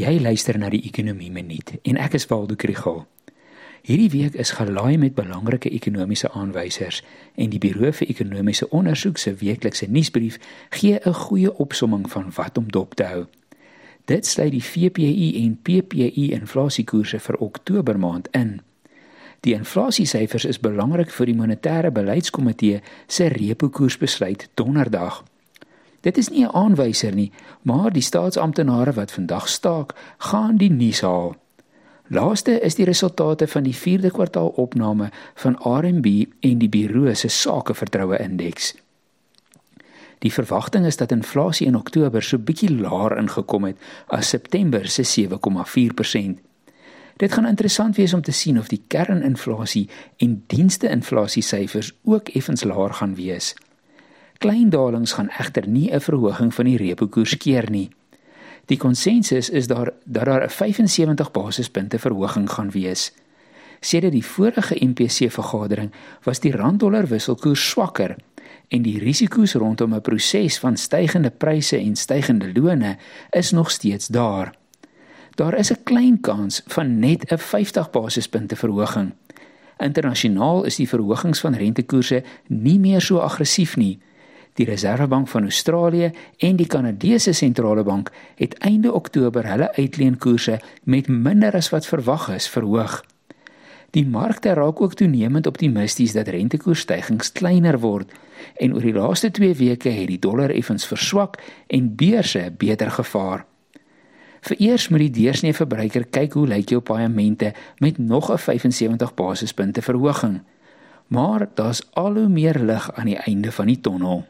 Jy luister na die Ekonomie Minuut en ek is Waldo Krugel. Hierdie week is gelaai met belangrike ekonomiese aanwysers en die Buro vir Ekonomiese Onderzoek se weeklikse nuusbrief gee 'n goeie opsomming van wat om dop te hou. Dit sluit die VPI en PPI inflasiekoerse vir Oktober maand in. Die inflasiesyfers is belangrik vir die monetêre beleidskomitee se repo koersbesluit donderdag. Dit is nie 'n aanwyser nie, maar die staatsamptenare wat vandag staak, gaan die nuus haal. Laaste is die resultate van die 4de kwartaal opname van RMB en die Buro se sakevertroue indeks. Die verwagting is dat inflasie in Oktober so bietjie laer ingekom het as September se 7,4%. Dit gaan interessant wees om te sien of die kerninflasie en dienste-inflasie syfers ook effens laer gaan wees. Klein dalings gaan egter nie 'n verhoging van die repo koers keer nie. Die konsensus is daar dat daar 'n 75 basispunte verhoging gaan wees. Sedert die vorige MPC vergadering was die rand-dollar wisselkoers swakker en die risiko's rondom 'n proses van stygende pryse en stygende lone is nog steeds daar. Daar is 'n klein kans van net 'n 50 basispunte verhoging. Internasionaal is die verhogings van rentekoerse nie meer so aggressief nie. Die Reserwebank van Australië en die Kanadese sentrale bank het einde Oktober hulle uitleenkoerse met minder as wat verwag is verhoog. Die markte raak ook toenemend optimisties dat rentekoersstygings kleiner word en oor die laaste 2 weke het die dollar effens verswak en beurse beter gevaar. Vereers moet die deursnee verbruiker kyk hoe lyk jou paemente met nog 'n 75 basispunte verhoging. Maar daar's al hoe meer lig aan die einde van die tonnel.